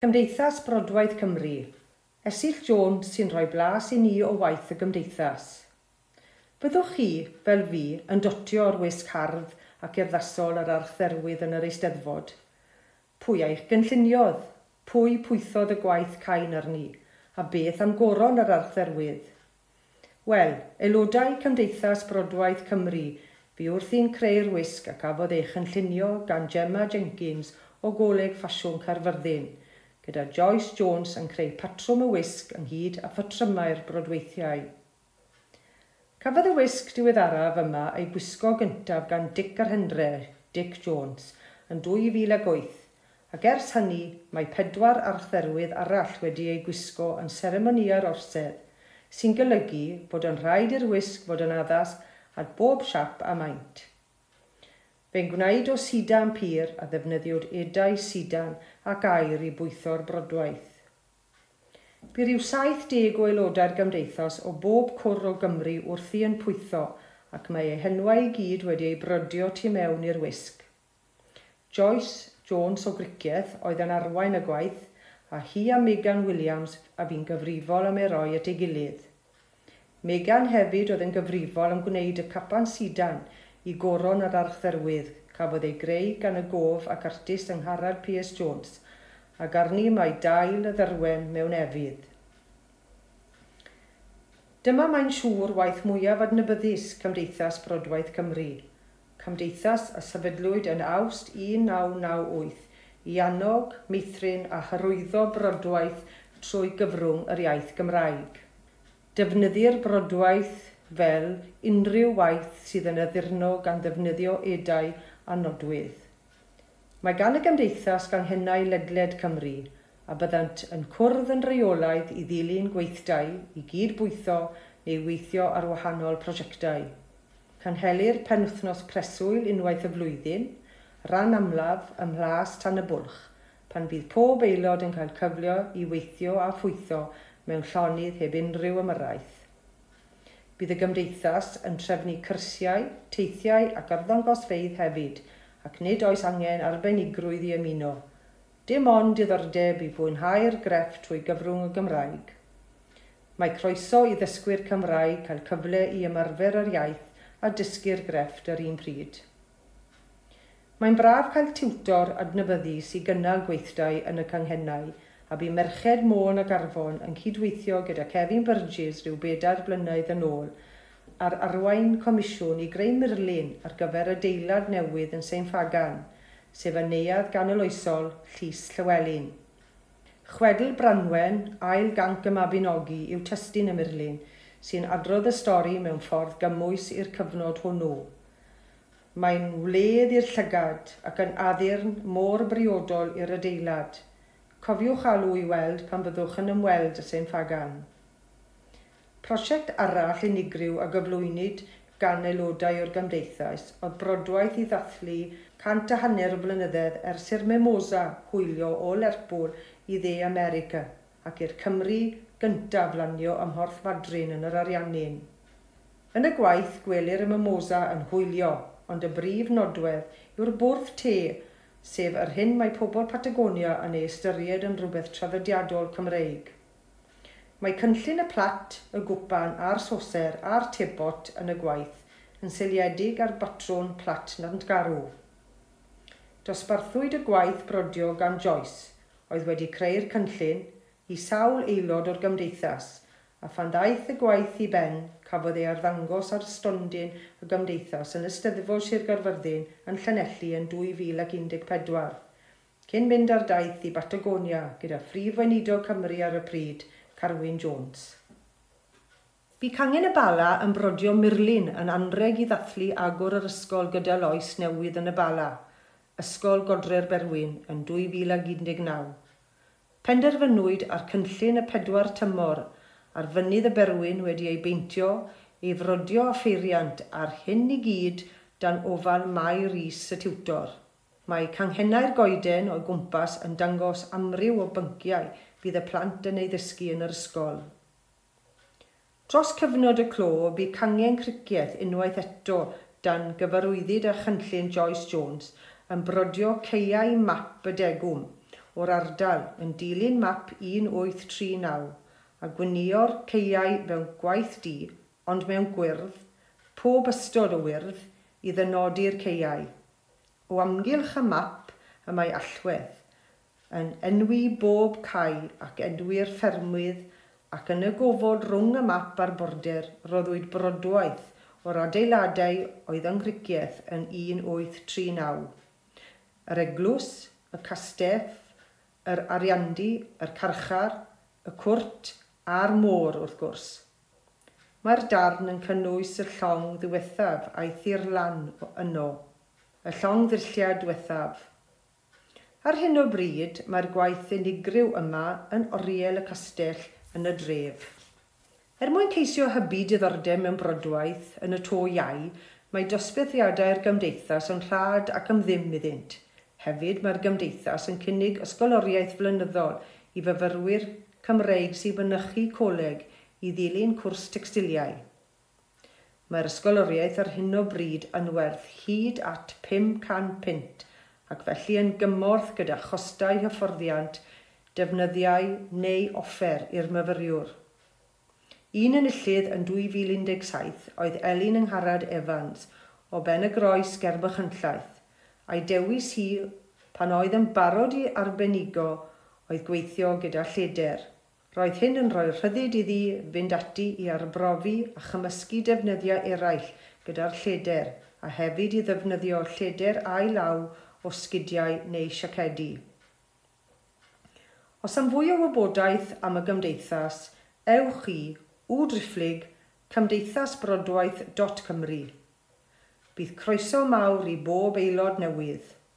Cymdeithas Brodwaith Cymru. Esill Jones sy'n rhoi blas i ni o waith y gymdeithas. Byddwch chi, fel fi, yn dotio o'r wisg hardd ac erddasol ar archdderwydd yn yr Eisteddfod. Pwy a'i'ch gynlluniodd? Pwy pwythodd y gwaith cain arni? A beth am goron ar archdderwydd? Wel, aelodau Cymdeithas Brodwaith Cymru, fi wrth i'n creu'r wisg ac afodd eich yn llunio gan Gemma Jenkins o Goleg Ffasiwn Carfyrddin – gyda Joyce Jones yn creu patrwm y wisg ynghyd a phatrymau'r brodweithiau. Cafodd y wisg diweddaraf yma ei gwisgo gyntaf gan Dick ar Hendre, Dick Jones, yn 2008 ac ers hynny mae pedwar archdderwydd arall wedi ei gwisgo yn seremonia'r orsedd sy'n golygu bod yn rhaid i'r wisg fod yn addas at bob siap a maint. Fe'n gwneud o sidan pyr a ddefnyddiwyd edau sidan ac air i bwytho'r brodwaith. Bu rhyw 70 o aelodau'r gymdeithas o bob cwr o Gymru wrthi yn pwytho ac mae eu henwau i gyd wedi eu brydio tu mewn i'r wisg. Joyce Jones o Gricieth oedd yn arwain y gwaith a hi a Megan Williams a fi'n gyfrifol am ei roi at ei gilydd. Megan hefyd oedd yn gyfrifol am gwneud y capan sidan i goron ar archdderwydd cafodd ei greu gan y gof ac artist yng Ngharad P.S Jones ac arni mae dail y ddyrwen mewn efydd. Dyma mae'n siŵr waith mwyaf adnabyddus Cymdeithas Brodwaith Cymru. Cymdeithas a sefydlwyd yn awst 1998 i annog, meithrin a hyrwyddo brodwaith trwy gyfrwng yr iaith Gymraeg. Defnyddir brodwaith fel unrhyw waith sydd yn addurno gan ddefnyddio edau a nodwedd. Mae gan y Gymdeithas Ganghennau Ledled Cymru a byddant yn cwrdd yn reolaidd i ddilyn gweithdau i gydbwytho neu weithio ar wahanol prosiectau. Canhelir penwthnos preswyl unwaith y flwyddyn, ran amlaf ym mhlas tan y bwlch, pan fydd pob aelod yn cael cyflio i weithio a phwytho mewn llonydd heb unrhyw ymyrraeth. Bydd y gymdeithas yn trefnu cyrsiau, teithiau ac arddangosfeidd hefyd, ac nid oes angen arbenigrwydd i ymuno. Dim ond diddordeb i fwynhau'r greff trwy gyfrwng y Gymraeg. Mae croeso i ddysgwyr Cymraeg cael cyfle i ymarfer yr iaith a dysgu'r grefft yr un pryd. Mae'n braf cael tiwtor adnabyddus i gynnal gweithdau yn y canghennau, a bu merched môn ag arfon yn cydweithio gyda Kevin Burgess rhyw bedair blynedd yn ôl ar arwain comisiwn i greu myrlun ar gyfer adeilad newydd yn Sein Fagan, sef y neuad ganoloesol Llys Llywelyn. Chwedl Branwen, ail ganc y Mabinogi, yw testyn y myrlun sy'n adrodd y stori mewn ffordd gymwys i'r cyfnod hwnnw. Mae'n wledd i'r llygad ac yn addurn môr briodol i'r adeilad – Cofiwch alw i weld pan byddwch yn ymweld y Sain Fagan. Prosiect arall unigryw a gyflwynid gan aelodau o'r gymdeithas oedd brodwaith i ddathlu cant a hanner o flynyddoedd ers i'r Memosa hwylio o Lerpwl i dde America ac i'r Cymru gyntaf lanio ym Mhorth Fadrin yn yr Ariannin. Yn y gwaith, gwelir y memosa yn hwylio, ond y brif nodwedd yw'r bwrdd te sef yr hyn mae pobl Patagonia yn ei ystyried yn rhywbeth traddodiadol Cymreig. Mae cynllun y plat, y gwpan a'r soser a'r tebot yn y gwaith yn seiliedig ar batrwn plat nad garw. Dosbarthwyd y gwaith brodio gan Joyce, oedd wedi creu'r cynllun i sawl aelod o'r gymdeithas, a phan ddaeth y gwaith i ben, cafodd ei arddangos ar stondin y gymdeithas yn Ysteddfod Sir Garfyrddin yn Llanelli yn 2014, cyn mynd ar daith i Batagonia gyda Phrif Weinidog Cymru ar y pryd, Carwyn Jones. Bu cangen y bala yn brodio Myrlin yn anreg i ddathlu agor yr ysgol gyda loes newydd yn y bala, Ysgol Godre'r Berwyn yn 2019. Penderfynwyd ar cynllun y pedwar tymor – ar fynydd y berwyn wedi ei beintio ei frodio a pheiriant ar hyn i gyd dan ofal Mai Rhys y tiwtor. Mae canghennau'r goeden o'i gwmpas yn dangos amryw o bynciau bydd y plant yn ei ddysgu yn yr ysgol. Dros cyfnod y clo, bu cangen cricieth unwaith eto dan gyfarwyddyd a chynllun Joyce Jones yn brodio ceiau map y degwm o'r ardal yn dilyn map 1839 a gwynio'r ceiau mewn gwaith di, ond mewn gwyrdd, pob ystod o wyrdd, i ddynodi'r ceiau. O amgylch y map y mae allwedd, yn enwi bob cae ac enwi'r ffermwydd ac yn y gofod rhwng y map a'r border roddwyd brodwaith o'r adeiladau oedd yng Nghrigiaeth yn 1839. Yr eglws, y castell, yr ariandi, yr carchar, y cwrt a'r môr wrth gwrs. Mae'r darn yn cynnwys y llong ddiwethaf a'i thirlan yno, y llong ddilliau diwethaf. Ar hyn o bryd, mae'r gwaith unigryw yma yn oriel y castell yn y dref. Er mwyn ceisio hybu diddordeb mewn brodwaith yn y to iau, mae dosbarthiadau'r gymdeithas yn rhad ac am ddim iddynt. Hefyd mae'r gymdeithas yn cynnig ysgoloriaeth flynyddol i fyfyrwyr Cymreig sy'n mynychu coleg i ddilyn cwrs textiliau. Mae'r ysgoloriaeth ar hyn o bryd yn werth hyd at 500 pint ac felly yn gymorth gyda chostau hyfforddiant, defnyddiau neu offer i'r myfyriwr. Un enillydd yn 2017 oedd Elin Yngharad Evans o Ben y Groes Gerbychynllaeth a'i dewis hi pan oedd yn barod i arbenigo oedd gweithio gyda lleder. Roedd hyn yn rhoi rhyddid iddi fynd ati i arbrofi a chymysgu defnyddiau eraill gyda'r lleder a hefyd i ddefnyddio lleder a'i law o sgidiau neu siacedi. Os am fwy o wybodaeth am y gymdeithas, ewch i wdrifflig cymdeithasbrodwaith.cymru. Bydd croeso mawr i bob aelod newydd.